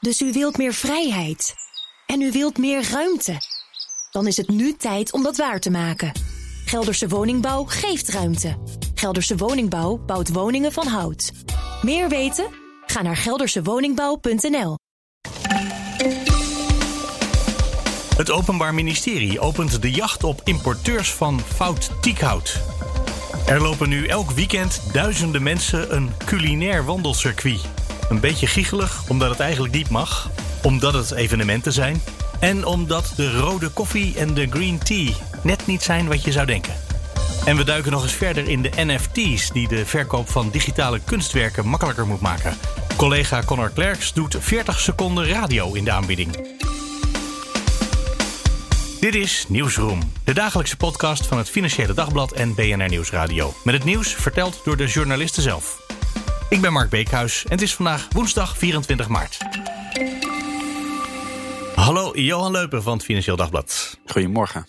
Dus u wilt meer vrijheid. En u wilt meer ruimte. Dan is het nu tijd om dat waar te maken. Gelderse Woningbouw geeft ruimte. Gelderse Woningbouw bouwt woningen van hout. Meer weten? Ga naar geldersewoningbouw.nl. Het Openbaar Ministerie opent de jacht op importeurs van fout tiekhout. Er lopen nu elk weekend duizenden mensen een culinair wandelcircuit. Een beetje giechelig, omdat het eigenlijk niet mag. Omdat het evenementen zijn. En omdat de rode koffie en de green tea net niet zijn wat je zou denken. En we duiken nog eens verder in de NFT's, die de verkoop van digitale kunstwerken makkelijker moet maken. Collega Connor Klerks doet 40 seconden radio in de aanbieding. Dit is Nieuwsroom, de dagelijkse podcast van het Financiële Dagblad en BNR Nieuwsradio. Met het nieuws verteld door de journalisten zelf. Ik ben Mark Beekhuis en het is vandaag woensdag 24 maart. Hallo, Johan Leupen van het Financieel Dagblad. Goedemorgen.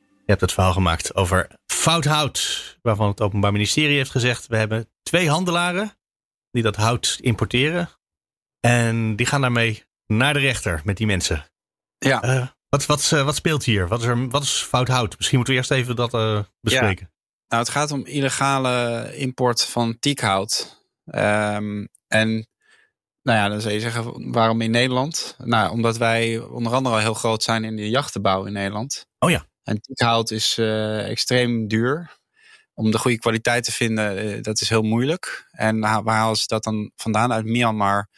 Je hebt het verhaal gemaakt over fout hout, waarvan het Openbaar Ministerie heeft gezegd: we hebben twee handelaren die dat hout importeren. En die gaan daarmee naar de rechter met die mensen. Ja. Uh, wat, wat, uh, wat speelt hier? Wat is, er, wat is fout hout? Misschien moeten we eerst even dat uh, bespreken. Ja. Nou, het gaat om illegale import van tiekhout. Um, en nou ja, dan zou je zeggen, waarom in Nederland? Nou, omdat wij onder andere al heel groot zijn in de jachtenbouw in Nederland. Oh ja. En tiekhout is uh, extreem duur. Om de goede kwaliteit te vinden, uh, dat is heel moeilijk. En waar halen ze dat dan vandaan? Uit Myanmar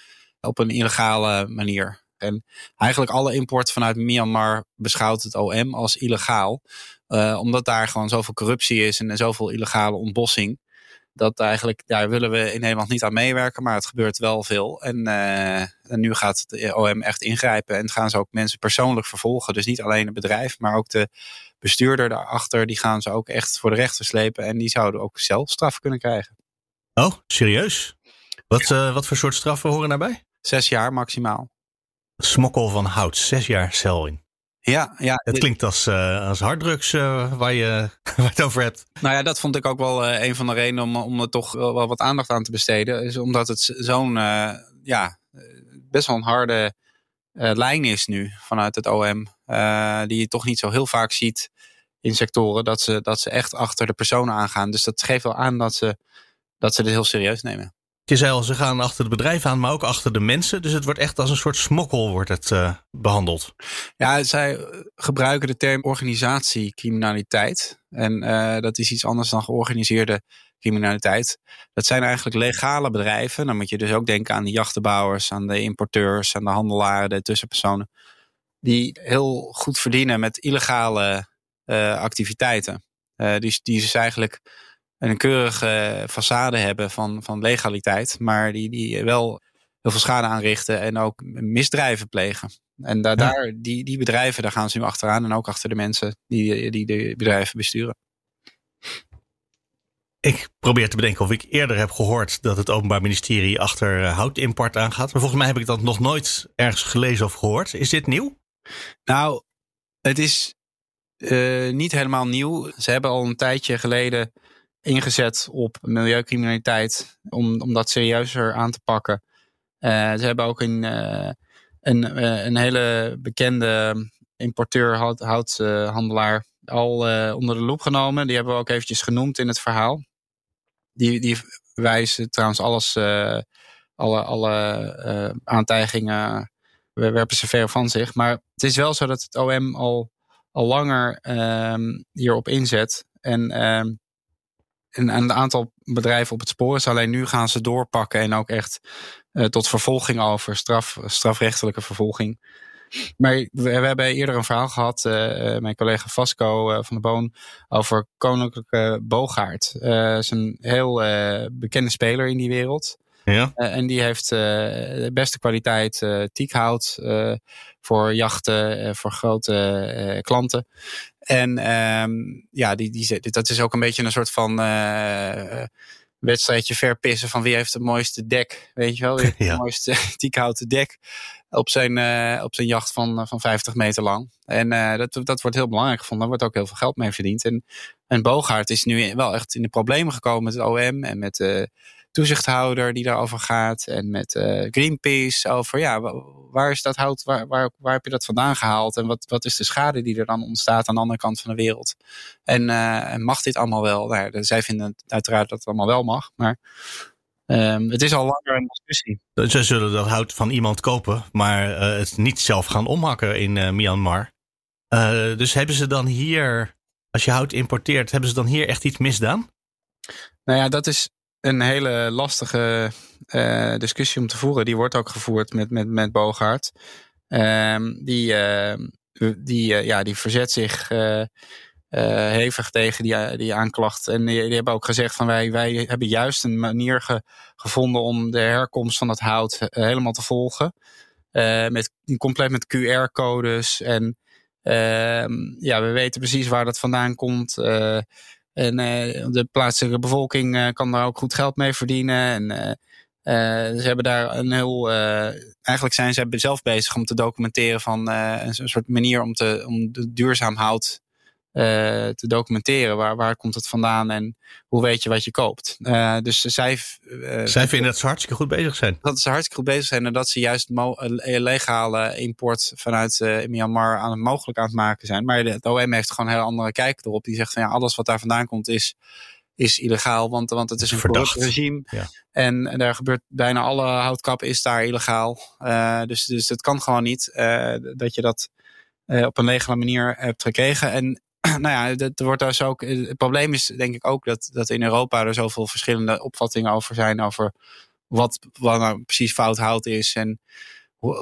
op een illegale manier. En eigenlijk alle import vanuit Myanmar beschouwt het OM als illegaal. Uh, omdat daar gewoon zoveel corruptie is en zoveel illegale ontbossing dat eigenlijk, daar willen we in Nederland niet aan meewerken, maar het gebeurt wel veel. En, uh, en, nu gaat het OM echt ingrijpen en gaan ze ook mensen persoonlijk vervolgen. Dus niet alleen het bedrijf, maar ook de bestuurder daarachter, die gaan ze ook echt voor de rechter slepen en die zouden ook zelfstraf kunnen krijgen. Oh, serieus? Wat, uh, wat voor soort straffen horen daarbij? Zes jaar maximaal. Smokkel van hout, zes jaar cel in. Ja, ja. Het klinkt als, uh, als harddrugs uh, waar, je, waar het over hebt. Nou ja, dat vond ik ook wel uh, een van de redenen om, om er toch wel wat aandacht aan te besteden. Is omdat het zo'n, ja, best wel een harde lijn is nu vanuit het OM. die je toch niet zo heel vaak ziet in sectoren. Dat ze, dat ze echt achter de personen aangaan. Dus dat geeft wel aan dat ze, dat ze dit heel serieus nemen. Je zei al, ze gaan achter het bedrijf aan, maar ook achter de mensen. Dus het wordt echt als een soort smokkel wordt het uh, behandeld. Ja, zij gebruiken de term organisatiecriminaliteit. En uh, dat is iets anders dan georganiseerde criminaliteit. Dat zijn eigenlijk legale bedrijven. Dan moet je dus ook denken aan de jachtenbouwers, aan de importeurs, aan de handelaren, de tussenpersonen. Die heel goed verdienen met illegale activiteiten. die, die dus eigenlijk een keurige façade hebben van, van legaliteit, maar die, die wel heel veel schade aanrichten en ook misdrijven plegen. En daar, ja. daar, die, die bedrijven, daar gaan ze nu achteraan en ook achter de mensen die, die de bedrijven besturen. Ik probeer te bedenken of ik eerder heb gehoord dat het Openbaar Ministerie achter houtimport aangaat. Maar volgens mij heb ik dat nog nooit ergens gelezen of gehoord. Is dit nieuw? Nou, het is uh, niet helemaal nieuw. Ze hebben al een tijdje geleden ingezet op milieucriminaliteit, om, om dat serieuzer aan te pakken. Uh, ze hebben ook een, uh, een, uh, een hele bekende importeur, hout, houthandelaar, al onder de loep genomen. Die hebben we ook eventjes genoemd in het verhaal. Die, die wijzen trouwens alles, alle, alle aantijgingen, we werpen ze ver van zich. Maar het is wel zo dat het OM al, al langer ehm, hierop inzet. En ehm, een, een, aantal bedrijven op het spoor is. Alleen nu gaan ze doorpakken en ook echt uh, tot vervolging over, straf, strafrechtelijke vervolging. Maar we, hebben eerder een verhaal gehad, uh, mijn collega Vasco van de Boon, over Koninklijke Boogaard. Uh, is een heel bekende speler in die wereld. Ja. en die heeft de beste kwaliteit tiekhout voor jachten, voor grote klanten. En um, ja, die, die, dat is ook een beetje een soort van wedstrijdje verpissen van wie heeft het mooiste dek. Weet je wel, wie heeft het mooiste tiekhouten dek op zijn, uh, op zijn jacht van, van 50 meter lang. En uh, dat, dat wordt heel belangrijk gevonden. Daar wordt ook heel veel geld mee verdiend. En, en Bogaert is nu wel echt in de problemen gekomen met het OM en met uh, toezichthouder die daarover gaat. En met Greenpeace over ja, waar is dat hout, waar, waar, waar heb je dat vandaan gehaald? En wat, wat is de schade die er dan ontstaat aan de andere kant van de wereld? En mag dit allemaal wel? Nou, ja, zij vinden uiteraard dat het allemaal wel mag. Maar Um, het is al langer een discussie. Ze zullen dat hout van iemand kopen, maar uh, het niet zelf gaan omhakken in Myanmar. Dus hebben ze dan hier, als je hout importeert, hebben ze dan hier echt iets misdaan? Nou ja, dat is een hele lastige discussie om te voeren. Die wordt ook gevoerd met, met, met. Um, die, die, ja, die verzet zich hevig tegen die, die aanklacht. En die, hebben ook gezegd van wij, wij hebben juist een manier ge, gevonden om de herkomst van het hout helemaal te volgen. Met, compleet met QR-codes. En ehm, ja, we weten precies waar dat vandaan komt. En de plaatselijke bevolking kan daar ook goed geld mee verdienen. En ze hebben daar een heel. eigenlijk zijn ze zelf bezig om te documenteren van een soort manier om, te, om duurzaam hout te documenteren. Waar, waar komt het vandaan en hoe weet je wat je koopt? Uh, dus zij. Uh, zij vinden dat ze hartstikke goed bezig zijn. Dat ze hartstikke goed bezig zijn en dat ze juist legale import vanuit Myanmar aan het mogelijk aan het maken zijn. Maar het OM heeft gewoon een heel andere kijk erop. Die zegt van ja, alles wat daar vandaan komt is is illegaal, want, want het is een corrupt regime. Ja. En daar gebeurt bijna alle houtkap is daar illegaal. Uh, dus, dus het kan gewoon niet uh, dat je dat uh, op een legale manier hebt gekregen. En nou ja, dat wordt dus ook. Het probleem is denk ik ook dat, dat in Europa er zoveel verschillende opvattingen over zijn. Over wat, wat nou precies fout hout is. En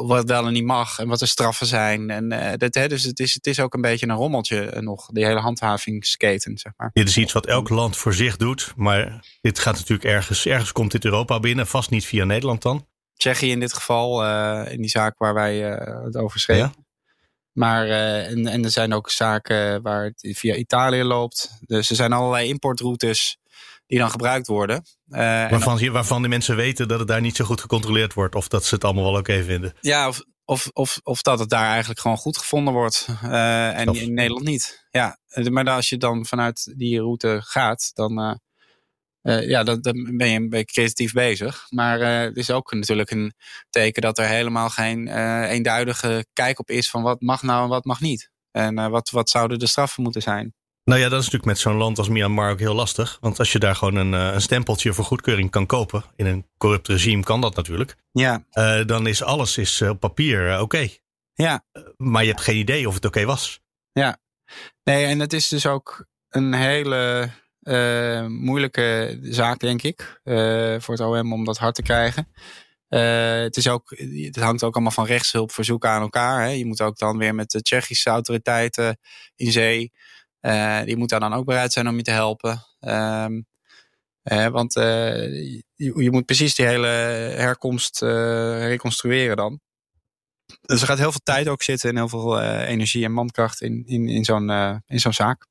wat wel en niet mag. En wat de straffen zijn. En uh, dat, hè, dus het is, het is ook een beetje een rommeltje eh, nog. Die hele handhavingsketen, zeg maar. Dit is iets wat elk land voor zich doet. Maar dit gaat natuurlijk ergens. Ergens komt dit Europa binnen. Vast niet via Nederland dan. Tsjechië in dit geval. Uh, in die zaak waar wij uh, het over schreven. Ja? Maar uh, en, en er zijn ook zaken waar het via Italië loopt. Dus er zijn allerlei importroutes die dan gebruikt worden. Uh, waarvan, en, waarvan de mensen weten dat het daar niet zo goed gecontroleerd wordt. Of dat ze het allemaal wel oké okay vinden. Ja, of, of, of, of dat het daar eigenlijk gewoon goed gevonden wordt. Uh, en in Nederland niet. Ja, maar als je dan vanuit die route gaat, dan uh, ja, dan, dan, ben je een beetje creatief bezig. Maar uh, het is ook natuurlijk een teken dat er helemaal geen uh, eenduidige kijk op is van wat mag nou en wat mag niet. En wat, wat zouden de straffen moeten zijn. Nou ja, dat is natuurlijk met zo'n land als Myanmar ook heel lastig. Want als je daar gewoon een, een stempeltje voor goedkeuring kan kopen, in een corrupt regime kan dat natuurlijk. Ja. dan is alles is, op papier oké. Okay. Ja. maar je hebt geen idee of het oké okay was. Ja. Nee, en het is dus ook een hele uh, moeilijke zaak, denk ik, uh, voor het OM om dat hard te krijgen. Uh, het, is ook, het hangt ook allemaal van rechtshulpverzoeken aan elkaar. Hè. Je moet ook dan weer met de Tsjechische autoriteiten in zee. die moeten dan ook bereid zijn om je te helpen. Um, want je, je, moet precies die hele herkomst reconstrueren dan. Dus er gaat heel veel tijd ook zitten en heel veel energie en mankracht in, in, in zo'n in zo'n zaak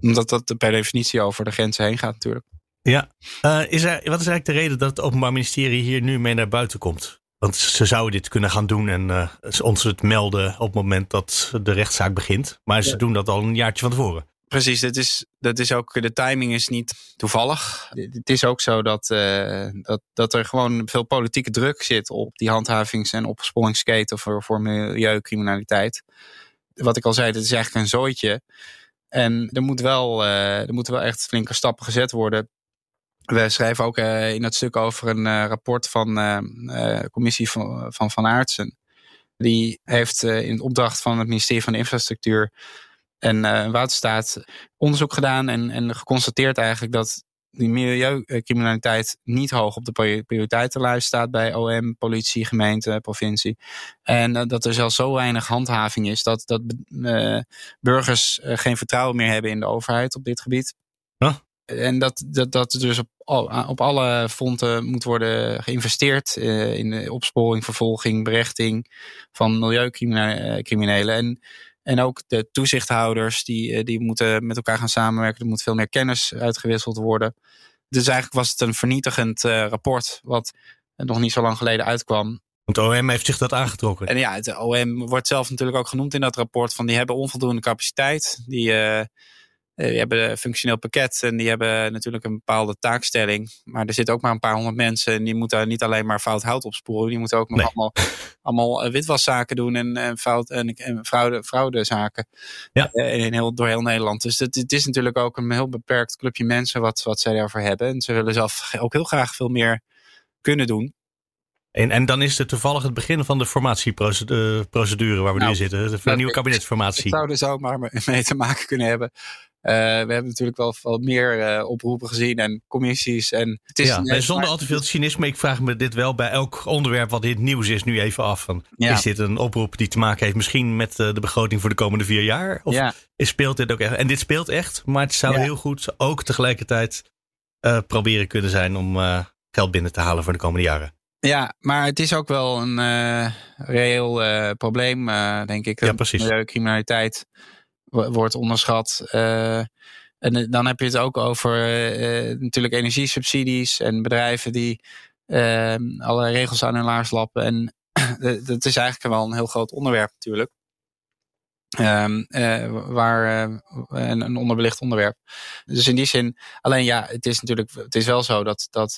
omdat dat per definitie over de grenzen heen gaat natuurlijk. Ja, uh, is er, wat is eigenlijk de reden dat het Openbaar Ministerie hier nu mee naar buiten komt? Want ze zouden dit kunnen gaan doen en uh, ons het melden op het moment dat de rechtszaak begint. Maar ze doen dat al een jaartje van tevoren. Precies, dat is, dat is ook, de timing is niet toevallig. Het is ook zo dat, uh, dat, dat er gewoon veel politieke druk zit op die handhavings- en opsporingsketen voor, voor milieucriminaliteit. Wat ik al zei, het is eigenlijk een zooitje. En er, moet wel, uh, er moeten wel echt flinke stappen gezet worden. We schrijven ook uh, in dat stuk over een uh, rapport van de commissie van Van, van Aartsen. Die heeft in opdracht van het ministerie van Infrastructuur en Waterstaat onderzoek gedaan en, en geconstateerd eigenlijk dat die milieucriminaliteit niet hoog op de prioriteitenlijst staat bij OM, politie, gemeente, provincie. En uh, dat er zelfs zo weinig handhaving is dat, dat uh, burgers uh, geen vertrouwen meer hebben in de overheid op dit gebied. Huh? En dat, dat, dat er dus op, op alle fronten moet worden geïnvesteerd in de opsporing, vervolging, berechting van milieucriminelen. En en ook de toezichthouders, die, eh, die moeten met elkaar gaan samenwerken. Er moet veel meer kennis uitgewisseld worden. Dus eigenlijk was het een vernietigend uh, rapport, wat nog niet zo lang geleden uitkwam. Het OM heeft zich dat aangetrokken. En ja, het OM wordt zelf natuurlijk ook genoemd in dat rapport. Van die hebben onvoldoende capaciteit. Die, uh, die hebben een functioneel pakket en die hebben natuurlijk een bepaalde taakstelling. Maar er zitten ook maar een paar honderd mensen en die moeten niet alleen maar fout hout opsporen. Die moeten ook nog allemaal, allemaal witwaszaken doen en, en, fout, en, en fraude, fraudezaken ja. in heel, door heel Nederland. Dus het, het is natuurlijk ook een heel beperkt clubje mensen wat, wat zij daarvoor hebben. En ze willen zelf ook heel graag veel meer kunnen doen. En, en dan is het toevallig het begin van de formatieprocedure waar we nou, nu zitten. De nou, nieuwe kabinetsformatie. Het zou er zomaar mee te maken kunnen hebben. Uh, we hebben natuurlijk wel, wel meer uh, oproepen gezien en commissies. En het is ja, zonder al te veel cynisme, ik vraag me dit wel bij elk onderwerp wat dit nieuws is nu even af. Van, ja. Is dit een oproep die te maken heeft misschien met uh, de begroting voor de komende vier jaar? Of ja. speelt dit ook echt? En dit speelt echt, maar het zou heel goed ook tegelijkertijd proberen kunnen zijn om geld binnen te halen voor de komende jaren. Ja, maar het is ook wel een uh, reëel uh, probleem, uh, denk ik. Ja, precies. Milieucriminaliteit wordt onderschat. en dan heb je het ook over natuurlijk energiesubsidies en bedrijven die alle regels aan hun laars lappen. En dat is eigenlijk wel een heel groot onderwerp natuurlijk. Um, waar een, een onderbelicht onderwerp. Dus in die zin, alleen ja, het is natuurlijk, het is wel zo dat, dat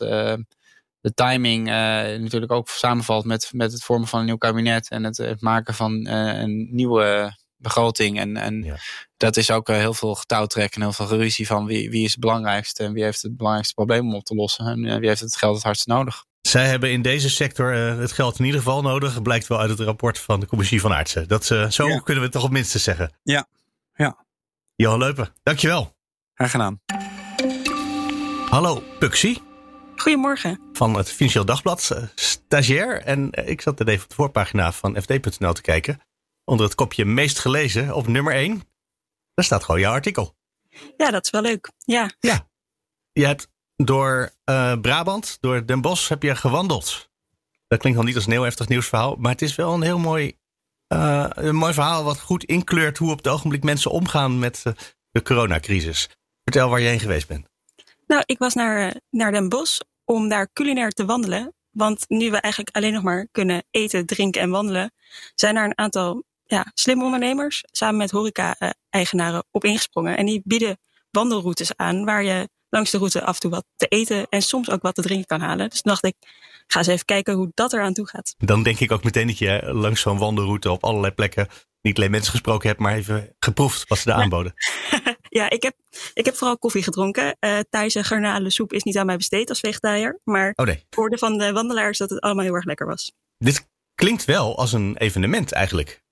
de timing natuurlijk ook samenvalt met, met het vormen van een nieuw kabinet en het, het maken van een nieuwe begroting. En, en ja. dat is ook uh, heel veel getouwtrek en heel veel geruzie van wie, wie is het belangrijkste en wie heeft het belangrijkste probleem om op te lossen en wie heeft het geld het hardst nodig. Zij hebben in deze sector het geld in ieder geval nodig. Blijkt wel uit het rapport van de commissie van artsen. Dat, zo ja. kunnen we het toch op minstens zeggen. Ja, ja. Johan Leupen, dankjewel. Graag gedaan. Hallo, Puxie. Goedemorgen. Van het Financieel Dagblad, stagiair. En ik zat er even op de voorpagina van fd.nl te kijken. Onder het kopje meest gelezen op nummer 1. Daar staat gewoon jouw artikel. Ja, dat is wel leuk. Ja. Ja. Je hebt door uh, Brabant, door Den Bosch, heb je gewandeld. Dat klinkt nog niet als een heel heftig nieuwsverhaal. Maar het is wel een heel mooi, een mooi verhaal wat goed inkleurt hoe op het ogenblik mensen omgaan met de coronacrisis. Vertel waar je heen geweest bent. Nou, ik was naar, naar Den Bosch om daar culinair te wandelen. Want nu we eigenlijk alleen nog maar kunnen eten, drinken en wandelen, zijn er een aantal ja, slimme ondernemers samen met horeca-eigenaren op ingesprongen. En die bieden wandelroutes aan waar je langs de route af en toe wat te eten en soms ook wat te drinken kan halen. Dus dacht ik, ga eens even kijken hoe dat eraan toe gaat. Dan denk ik ook meteen dat je langs zo'n wandelroute op allerlei plekken niet alleen mensen gesproken hebt, maar even geproefd wat ze daar aanboden. ja, ik heb, ik heb vooral koffie gedronken. Uh, Thaise garnalensoep is niet aan mij besteed als vegetariër. Maar oh nee. hoorde van de wandelaars dat het allemaal heel erg lekker was. Dit klinkt wel als een evenement eigenlijk.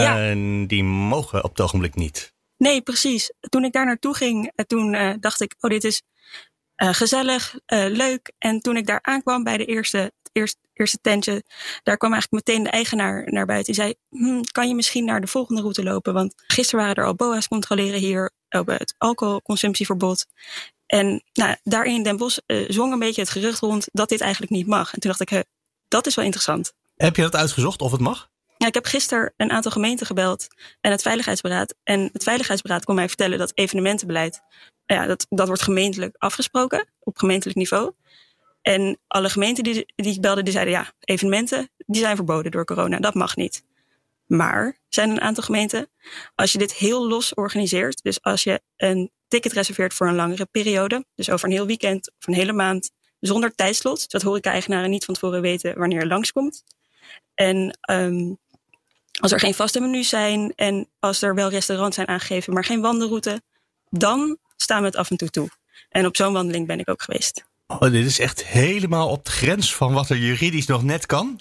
Ja. En die mogen op het ogenblik niet. Nee, precies. Toen ik daar naartoe ging, eh, toen uh, dacht ik, oh dit is uh, gezellig, leuk. En toen ik daar aankwam bij de eerste eerste, eerste tentje, daar kwam eigenlijk meteen de eigenaar naar buiten. Die zei, hm, kan je misschien naar de volgende route lopen? Want gisteren waren er al boa's controleren hier op het alcoholconsumptieverbod. En nou, daar in Den Bosch uh, zwong een beetje het gerucht rond dat dit eigenlijk niet mag. En toen dacht ik, dat is wel interessant. Heb je dat uitgezocht of het mag? Ja, ik heb gisteren een aantal gemeenten gebeld en het Veiligheidsberaad. En het Veiligheidsberaad kon mij vertellen dat evenementenbeleid, ja, dat, dat wordt gemeentelijk afgesproken op gemeentelijk niveau. En alle gemeenten die, die ik belde, die zeiden ja, evenementen die zijn verboden door corona. Dat mag niet. Maar zijn een aantal gemeenten, als je dit heel los organiseert, dus als je een ticket reserveert voor een langere periode, dus over een heel weekend of een hele maand, zonder tijdslot, zodat horeca-eigenaren niet van tevoren weten wanneer je langskomt. En um, als er geen vaste menus zijn en als er wel restaurants zijn aangegeven, maar geen wandelroute, dan staan we het af en toe toe. En op zo'n wandeling ben ik ook geweest. Oh, dit is echt helemaal op de grens van wat er juridisch nog net kan.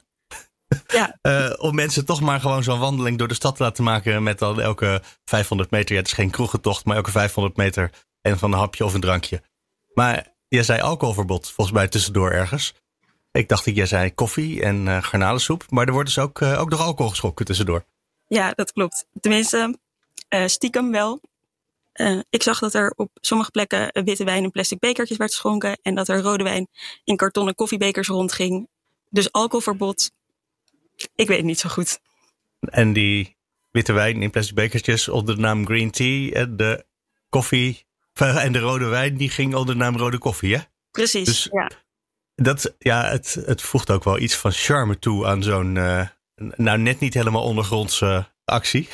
Ja. uh, om mensen toch maar gewoon zo'n wandeling door de stad te laten maken met dan elke 500 meter. Ja, het is geen kroegentocht, maar elke 500 meter en van een hapje of een drankje. Maar jij zei alcoholverbod, volgens mij tussendoor ergens. Ik dacht dat jij zei koffie en uh, garnalensoep, maar er wordt dus ook, uh, ook nog alcohol geschrokken tussendoor. Ja, dat klopt. Tenminste, stiekem wel. Ik zag dat er op sommige plekken witte wijn in plastic bekertjes werd geschonken. En dat er rode wijn in kartonnen koffiebekers rondging. Dus alcoholverbod. Ik weet het niet zo goed. En die witte wijn in plastic bekertjes onder de naam green tea. En de koffie en de rode wijn die ging onder de naam rode koffie, hè? Precies, dus ja. Dat, ja, het, het voegt ook wel iets van charme toe aan zo'n... Uh, nou, net niet helemaal ondergrondse actie.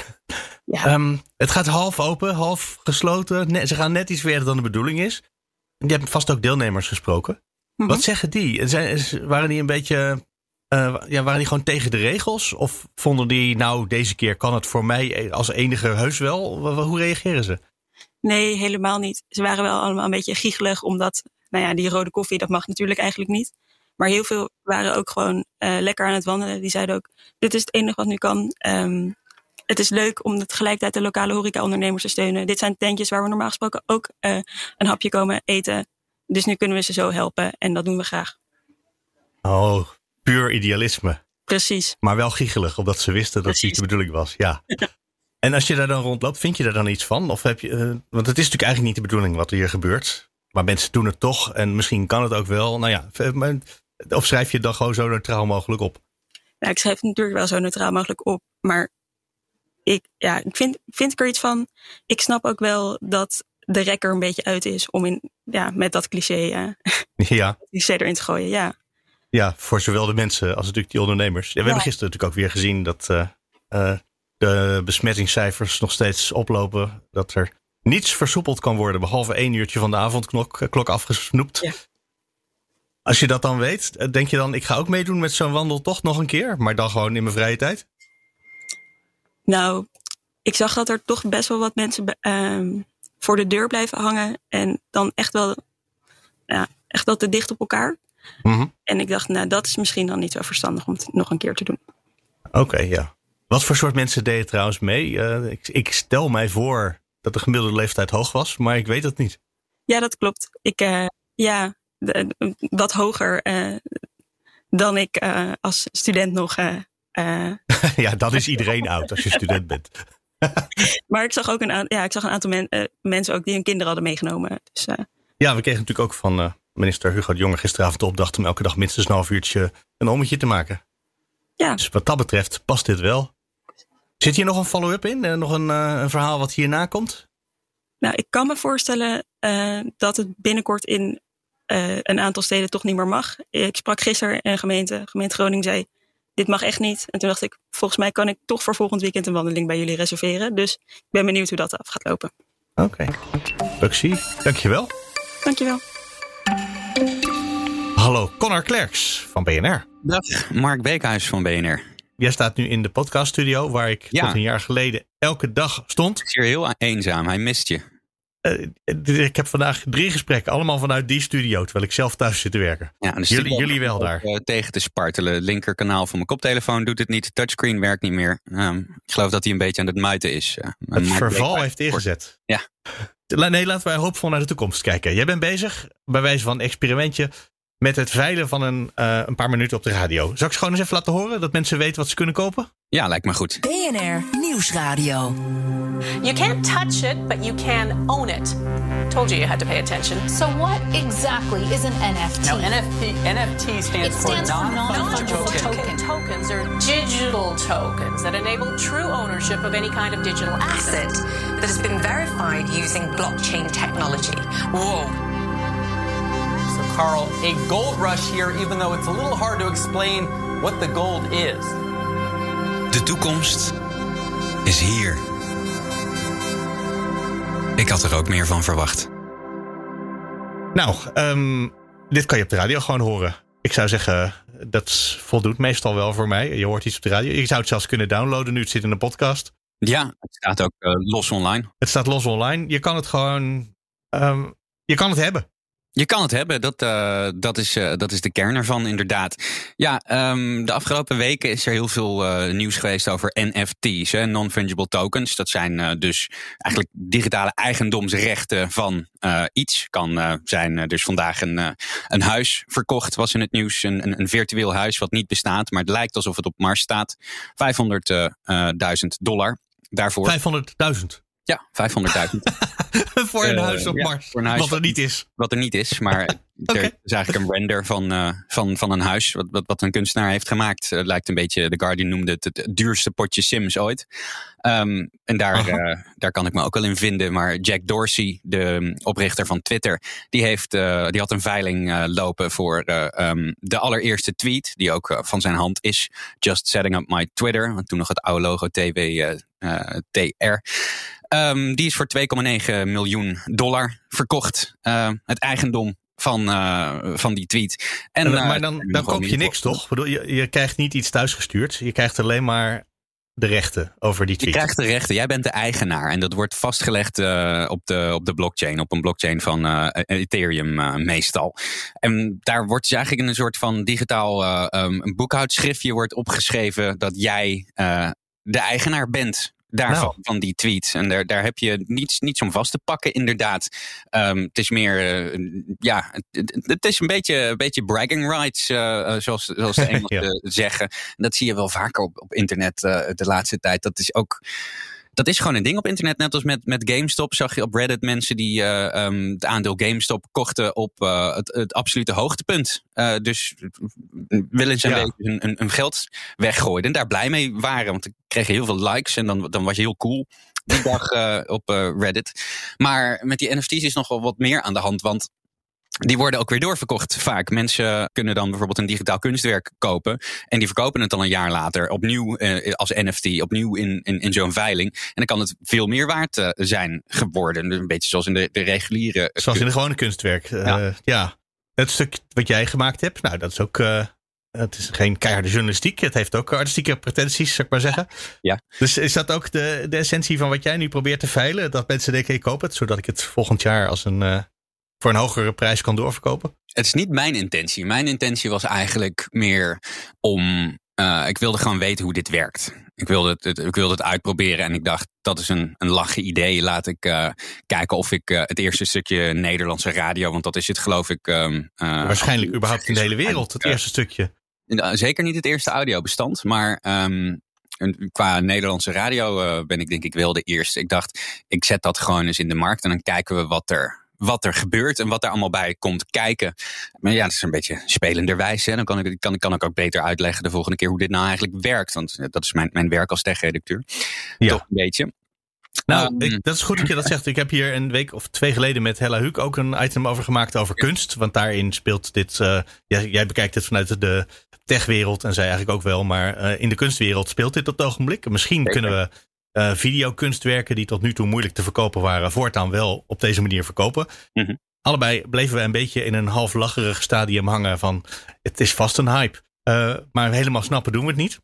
Ja. Ehm, het gaat half open, half gesloten. Ze gaan net iets verder dan de bedoeling is. Je hebt vast ook deelnemers gesproken. Mhm. Wat zeggen die? Zijn, waren die een beetje. eh, ja, waren die gewoon tegen de regels? Of vonden die, nou, deze keer kan het voor mij als enige heus wel? Hoe reageren ze? Nee, helemaal niet. Ze waren wel allemaal een beetje giechelig, omdat, nou ja, die rode koffie, dat mag natuurlijk eigenlijk niet. Maar heel veel waren ook gewoon eh, lekker aan het wandelen. Die zeiden ook, dit is het enige wat nu kan. Ehm, het is leuk om tegelijkertijd de lokale horeca-ondernemers te steunen. Dit zijn tentjes waar we normaal gesproken ook eh, een hapje komen eten. Dus nu kunnen we ze zo helpen en dat doen we graag. Oh, puur idealisme. Precies. Maar wel giechelig, omdat ze wisten dat het niet de bedoeling was. Ja. En als je daar dan rondloopt, vind je daar dan iets van? Of heb je, eh, want het is natuurlijk eigenlijk niet de bedoeling wat hier gebeurt. Maar mensen doen het toch en misschien kan het ook wel. Nou ja, of schrijf je het dan gewoon zo neutraal mogelijk op? Nou, ik schrijf het natuurlijk wel zo neutraal mogelijk op. Maar ik, ja, ik vind, vind ik er iets van. Ik snap ook wel dat de rekker een beetje uit is om in, ja, met dat cliché, eh, Ja, cliché erin te gooien. Ja, ja, voor zowel de mensen als natuurlijk die ondernemers. Ja, we hebben gisteren natuurlijk ook weer gezien dat eh, eh, de besmettingscijfers nog steeds oplopen. Dat er niets versoepeld kan worden, behalve één uurtje van de avondklok eh, klok afgesnoept. Ja. Als je dat dan weet, eh, denk je dan, ik ga ook meedoen met zo'n wandeltocht nog een keer, maar dan gewoon in mijn vrije tijd? nou, ik zag dat er toch best wel wat mensen ehm, voor de deur blijven hangen. En dan echt wel, ja, echt wel te dicht op elkaar. Mhm. En ik dacht, nou, dat is misschien dan niet zo verstandig om het nog een keer te doen. Oké, ja. Wat voor soort mensen deden trouwens mee? Eh, ik, ik stel mij voor dat de gemiddelde leeftijd hoog was, maar ik weet het niet. Ja, dat klopt. Ik, eh, ja, wat hoger eh, dan ik eh, als student nog. ja, dan is iedereen oud als je student bent. maar ik zag ook een, ja, ik zag een aantal men- mensen ook die hun kinderen hadden meegenomen. Dus Ja, we kregen natuurlijk ook van minister Hugo de Jonge gisteravond de opdracht om elke dag minstens een half uurtje een ommetje te maken. ja, Dus wat dat betreft past dit wel. Zit hier nog een follow-up in? Eh, nog een, eh, een verhaal wat hierna komt? nou, ik kan me voorstellen eh, dat het binnenkort in eh, een aantal steden toch niet meer mag. Ik sprak gisteren een gemeente, gemeente Groningen zei, dit mag echt niet. En toen dacht ik, volgens mij kan ik toch voor volgend weekend een wandeling bij jullie reserveren. Dus ik ben benieuwd hoe dat af gaat lopen. Oké. Buxy, dankjewel. Dankjewel. Hallo, Connor Klerks van BNR. Dag, Mark Beekhuis van BNR. Jij staat nu in de podcaststudio waar ik Ja. tot een jaar geleden elke dag stond. Ik is hier heel eenzaam, hij mist je. Eh, ik heb vandaag drie gesprekken, allemaal vanuit die studio, terwijl ik zelf thuis zit te werken. Ja, dus Jullie- jullie wel daar. eh, tegen te spartelen. Linkerkanaal van mijn koptelefoon doet het niet. Touchscreen werkt niet meer. Ehm, ik geloof dat hij een beetje aan het muiten is. eh. Het verval heeft ingezet. Ja. Nee, laten wij hoopvol naar de toekomst kijken. Jij bent bezig, bij wijze van experimentje, met het veilen van een, eh, een paar minuten op de radio. Zal ik ze gewoon eens even laten horen, dat mensen weten wat ze kunnen kopen? Ja, lijkt me goed. BNR Nieuwsradio. You can't touch it, but you can own it. Told you you had to pay attention. So what exactly is an NFT? Now, NFT, NFT stands, for non-fungible token. token. Tokens are digital tokens that enable true ownership of any kind of digital asset. asset that has been verified using blockchain technology. Whoa. So, Carl, a gold rush here, even though it's a little hard to explain what the gold is. De toekomst is hier. Ik had er ook meer van verwacht. Nou, ehm, dit kan je op de radio gewoon horen. Ik zou zeggen, dat voldoet meestal wel voor mij. Je hoort iets op de radio. Je zou het zelfs kunnen downloaden nu het zit in een podcast. Ja, het staat ook eh, los online. Het staat los online. Je kan het gewoon, ehm, je kan het hebben. Je kan het hebben, dat, eh, dat, is, eh, dat is de kern ervan, inderdaad. Ja, ehm, de afgelopen weken is er heel veel eh, nieuws geweest over NFT's, non-fungible tokens. Dat zijn dus eigenlijk digitale eigendomsrechten van iets. Kan zijn dus vandaag een, een huis verkocht, was in het nieuws. Een, een, een virtueel huis wat niet bestaat, maar het lijkt alsof het op Mars staat. 500.000 dollar daarvoor. 500.000. Ja, 500.000. voor een Eh, huis op Mars. huis wat er niet is. Wat er niet is, maar er is eigenlijk een render van, eh, van, van een huis. Wat, wat, wat een kunstenaar heeft gemaakt. Het lijkt een beetje, The Guardian noemde het het duurste potje Sims ooit. Ehm, en daar, eh, daar kan ik me ook wel in vinden. Maar Jack Dorsey, de um, oprichter van Twitter, die, heeft, eh, die had een veiling eh, lopen voor eh, ehm, de allereerste tweet, die ook eh, van zijn hand is. Just setting up my Twitter. Want toen nog het oude logo TW, eh, eh, TR. Ehm, die is voor 2,9 miljoen dollar verkocht. Eh, het eigendom van, eh, van die tweet. En, En, eh, maar dan, dan koop je niks, toch? Bedoel, je, je krijgt niet iets thuisgestuurd. Je krijgt alleen maar de rechten over die Je tweet. krijgt de rechten. Jij bent de eigenaar. En dat wordt vastgelegd op, de, op de blockchain. Op een blockchain van Ethereum meestal. En daar wordt dus eigenlijk in een soort van digitaal um, een boekhoudschriftje wordt opgeschreven dat jij de eigenaar bent. Daarvan, Nou. van die tweet. En daar, daar heb je niets, niets om vast te pakken, inderdaad. Ehm, het is meer, eh, ja, het, het- is een beetje, een beetje bragging rights, eh, eh, zoals, zoals de Engelsen zeggen. En dat zie je wel vaker op, op internet de laatste tijd. Dat is ook. Dat is gewoon een ding op internet. Net als met, met GameStop zag je op Reddit mensen die eh, ehm, het aandeel GameStop kochten op eh, het, het absolute hoogtepunt. Eh, dus willen ze een Ja. beetje hun, hun, hun geld weggooien. En daar blij mee waren. Want ik kreeg heel veel likes en dan, dan was je heel cool die dag op Reddit. Maar met die NFT's is nog wel wat meer aan de hand. Want die worden ook weer doorverkocht vaak. Mensen kunnen dan bijvoorbeeld een digitaal kunstwerk kopen. En die verkopen het dan een jaar later opnieuw eh, als NFT. Opnieuw in, in, in zo'n veiling. En dan kan het veel meer waard eh, zijn geworden. Dus Een beetje zoals in de, de reguliere. Zoals in de gewone kunstwerk. Eh, ja. Het stuk wat jij gemaakt hebt, nou, dat is ook. eh, het is geen keiharde journalistiek. Het heeft ook artistieke pretenties, zou ik maar zeggen. Ja. Dus is dat ook de, de essentie van wat jij nu probeert te veilen? Dat mensen denken, ik koop het, zodat ik het volgend jaar als een, voor een hogere prijs kan doorverkopen? Het is niet mijn intentie. Mijn intentie was eigenlijk meer om. eh, ik wilde gewoon weten hoe dit werkt. Ik wilde het, het- ik wilde het uitproberen en ik dacht, dat is een, een lachen idee. Laat ik eh, kijken of ik eh, het eerste stukje Nederlandse radio, want dat is het geloof ik. ehm, eh, Waarschijnlijk überhaupt in de hele wereld, het eerste stukje. Zeker niet het eerste audiobestand, maar ehm, qua Nederlandse radio ben ik denk ik wel de eerste. Ik dacht, ik zet dat gewoon eens in de markt en dan kijken we wat er, wat er gebeurt en wat er allemaal bij komt kijken. Maar ja, dat is een beetje spelenderwijs. Hè? Dan kan ik, kan, kan ik ook beter uitleggen de volgende keer hoe dit nou eigenlijk werkt. Want eh, dat is mijn, mijn werk als techredacteur. Ja. Toch een beetje. Nou, Ehm, ik, dat is goed dat je dat zegt. Ik heb hier een week of twee geleden met Hella Huuk ook een item over gemaakt over kunst. Want daarin speelt dit. eh, jij, jij bekijkt het vanuit de techwereld en zij eigenlijk ook wel. Maar eh, in de kunstwereld speelt dit op het ogenblik. Misschien kunnen we eh, videokunstwerken die tot nu toe moeilijk te verkopen waren, voortaan wel op deze manier verkopen. Mhm. Allebei bleven we een beetje in een half lacherig stadium hangen van het is vast een hype. Eh, maar helemaal snappen doen we het niet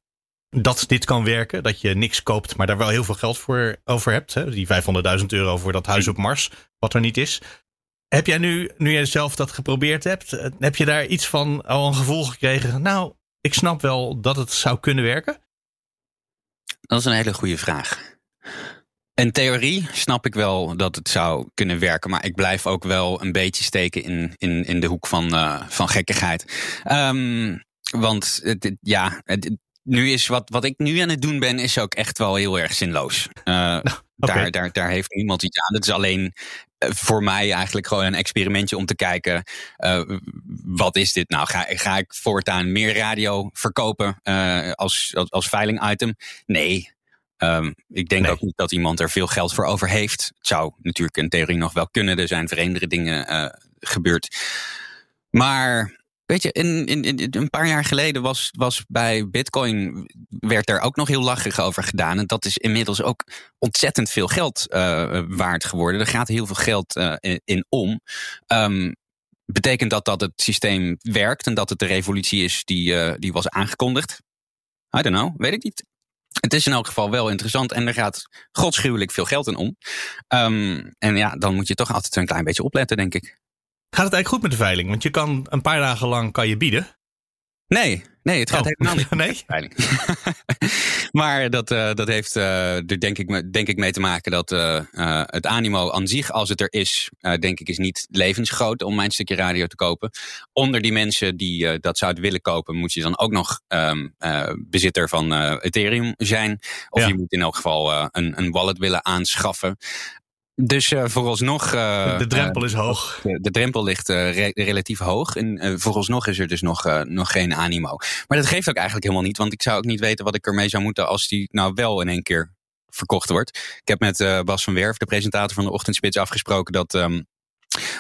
dat dit kan werken. Dat je niks koopt, maar daar wel heel veel geld voor over hebt. Hè? Die 500.000 euro voor dat huis op Mars, wat er niet is. Heb jij nu, nu jij zelf dat geprobeerd hebt, eh, heb je daar iets van al een gevoel gekregen? Nou, ik snap wel dat het zou kunnen werken. Dat is een hele goede vraag. In theorie snap ik wel dat het zou kunnen werken, maar ik blijf ook wel een beetje steken in, in, in de hoek van, uh, van gekkigheid. Um, want het, ja, nu is wat, wat ik nu aan het doen ben, is ook echt wel heel erg zinloos. Uh, okay. daar, daar, daar heeft niemand iets aan. Het is alleen uh, voor mij eigenlijk gewoon een experimentje om te kijken: uh, wat is dit nou? Ga, ga ik voortaan meer radio verkopen uh, als, als, als veiling item? Nee. Um, ik denk nee. ook niet dat iemand er veel geld voor over heeft. Het zou natuurlijk in theorie nog wel kunnen. Er zijn vreemdere dingen uh, gebeurd. Maar Weet je, in, in, een paar jaar geleden was, was bij Bitcoin. werd er ook nog heel lachig over gedaan. En dat is inmiddels ook ontzettend veel geld uh, waard geworden. Er gaat heel veel geld uh, in, om. Um, betekent dat dat het systeem werkt en dat het de revolutie is die, uh, die was aangekondigd? I don't know, weet ik niet. Het is in elk geval wel interessant en er gaat godschuwelijk veel geld in om. Um, en ja, dan moet je toch altijd een klein beetje opletten, denk ik. Gaat het eigenlijk goed met de veiling? Want je kan een paar dagen lang kan je bieden. Nee, nee, het gaat oh, helemaal niet. Nee? Veiling. maar dat, uh, dat heeft uh, er denk ik, denk ik mee te maken dat uh, het animo aan zich, als het er is, denk ik, is niet levensgroot om mijn stukje radio te kopen. Onder die mensen die dat zouden willen kopen, moet je dan ook nog um, bezitter van Ethereum zijn. Of ja. je moet in elk geval een, een wallet willen aanschaffen. Dus uh, vooralsnog. Uh, de drempel is hoog. De, de drempel ligt uh, re relatief hoog. En vooralsnog is er dus nog, nog geen animo. Maar dat geeft ook eigenlijk helemaal niet. Want ik zou ook niet weten wat ik ermee zou moeten als die nou wel in één keer verkocht wordt. Ik heb met Bas van Werf, de presentator van de Ochtendspits, afgesproken dat. Um,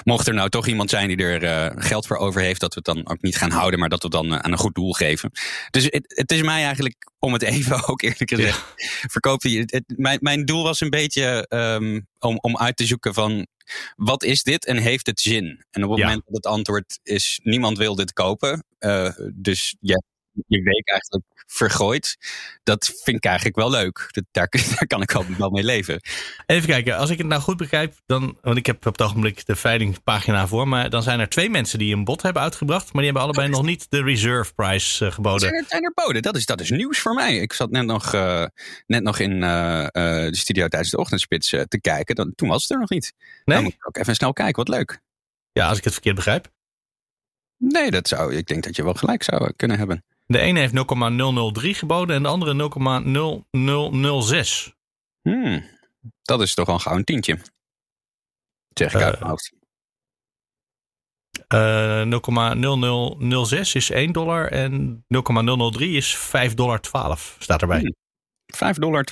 Mocht er nou toch iemand zijn die er uh, geld voor over heeft, dat we het dan ook niet gaan houden, maar dat we het dan uh, aan een goed doel geven. Dus het, het, is mij eigenlijk, om het even ook eerlijk gezegd, ja. verkoop je. Het, mijn, mijn doel was een beetje um, om, om uit te zoeken van wat is dit en heeft het zin? En op het ja. moment dat het antwoord is niemand wil dit kopen, uh, dus ja, je week eigenlijk vergooid. Dat vind ik eigenlijk wel leuk. Dat, daar, daar, kan ik wel mee leven. Even kijken, als ik het nou goed begrijp, dan. Want ik heb op het ogenblik de veilingpagina voor. Maar dan zijn er twee mensen die een bod hebben uitgebracht. Maar die hebben allebei nog niet de reserve price uh, geboden. Zijn er, zijn er boden? Dat is, dat is nieuws voor mij. Ik zat net nog, uh, net nog in uh, de studio tijdens de ochtendspits te kijken. Dan, toen was het er nog niet. Nee? Dan moet ik ook even snel kijken. Wat leuk. Ja, als ik het verkeerd begrijp. Nee, dat zou, ik denk dat je wel gelijk zou kunnen hebben. De ene heeft 0,003 geboden en de andere 0,0006. Hmm, dat is toch al gauw een tientje. Zeg ik uh, uit mijn hoofd. Uh, 0,0006 is 1 dollar en 0,003 is 5,12 dollar. Staat erbij. Hmm, 5,12 dollar.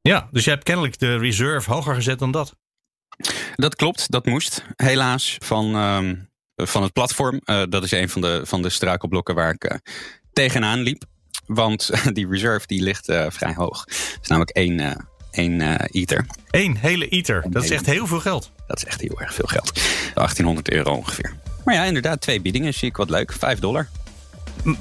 Ja, dus je hebt kennelijk de reserve hoger gezet dan dat. Dat klopt, dat moest. Helaas van um, van het platform. Uh, dat is een van de, van de struikelblokken waar ik uh, tegenaan liep. Want die reserve die ligt vrij hoog. Het is namelijk één, één ether. Eén hele ether. dat is echt heel veel geld. Dat is echt heel erg veel geld. 1800 euro ongeveer. Maar ja, inderdaad, twee biedingen zie ik wat leuk. 5 dollar.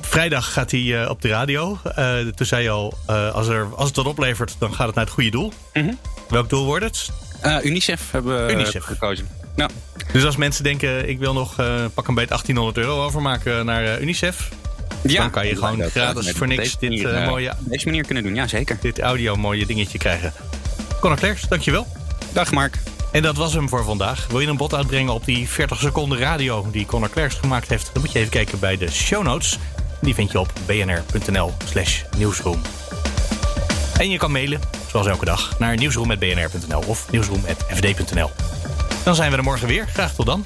Vrijdag gaat hij uh, op de radio. Uh, toen zei je al, uh, als, er, als het wat oplevert, dan gaat het naar het goede doel. Mm -hmm. Welk doel wordt het? UNICEF hebben we Unicef. gekozen. Ja. Dus als mensen denken, ik wil nog pak een beetje 1800 euro overmaken naar UNICEF. Ja, dan kan je gewoon dat, gratis voor niks dit manier, mooie... deze manier kunnen doen, ja zeker. Dit audio mooie dingetje krijgen. Conor Klerks, dankjewel. Dag Mark. En dat was hem voor vandaag. Wil je een bod uitbrengen op die 40 seconden radio die Conor Klerks gemaakt heeft? Dan moet je even kijken bij de show notes. Die vind je op bnr.nl slash nieuwsroom. En je kan mailen, zoals elke dag, naar nieuwsroom.bnr.nl of nieuwsroom.fd.nl. Dan zijn we er morgen weer. Graag tot dan.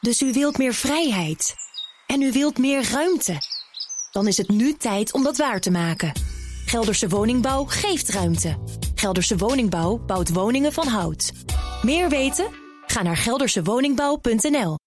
Dus u wilt meer vrijheid. En u wilt meer ruimte. Dan is het nu tijd om dat waar te maken. Gelderse Woningbouw geeft ruimte. Gelderse Woningbouw bouwt woningen van hout. Meer weten? Ga naar geldersewoningbouw.nl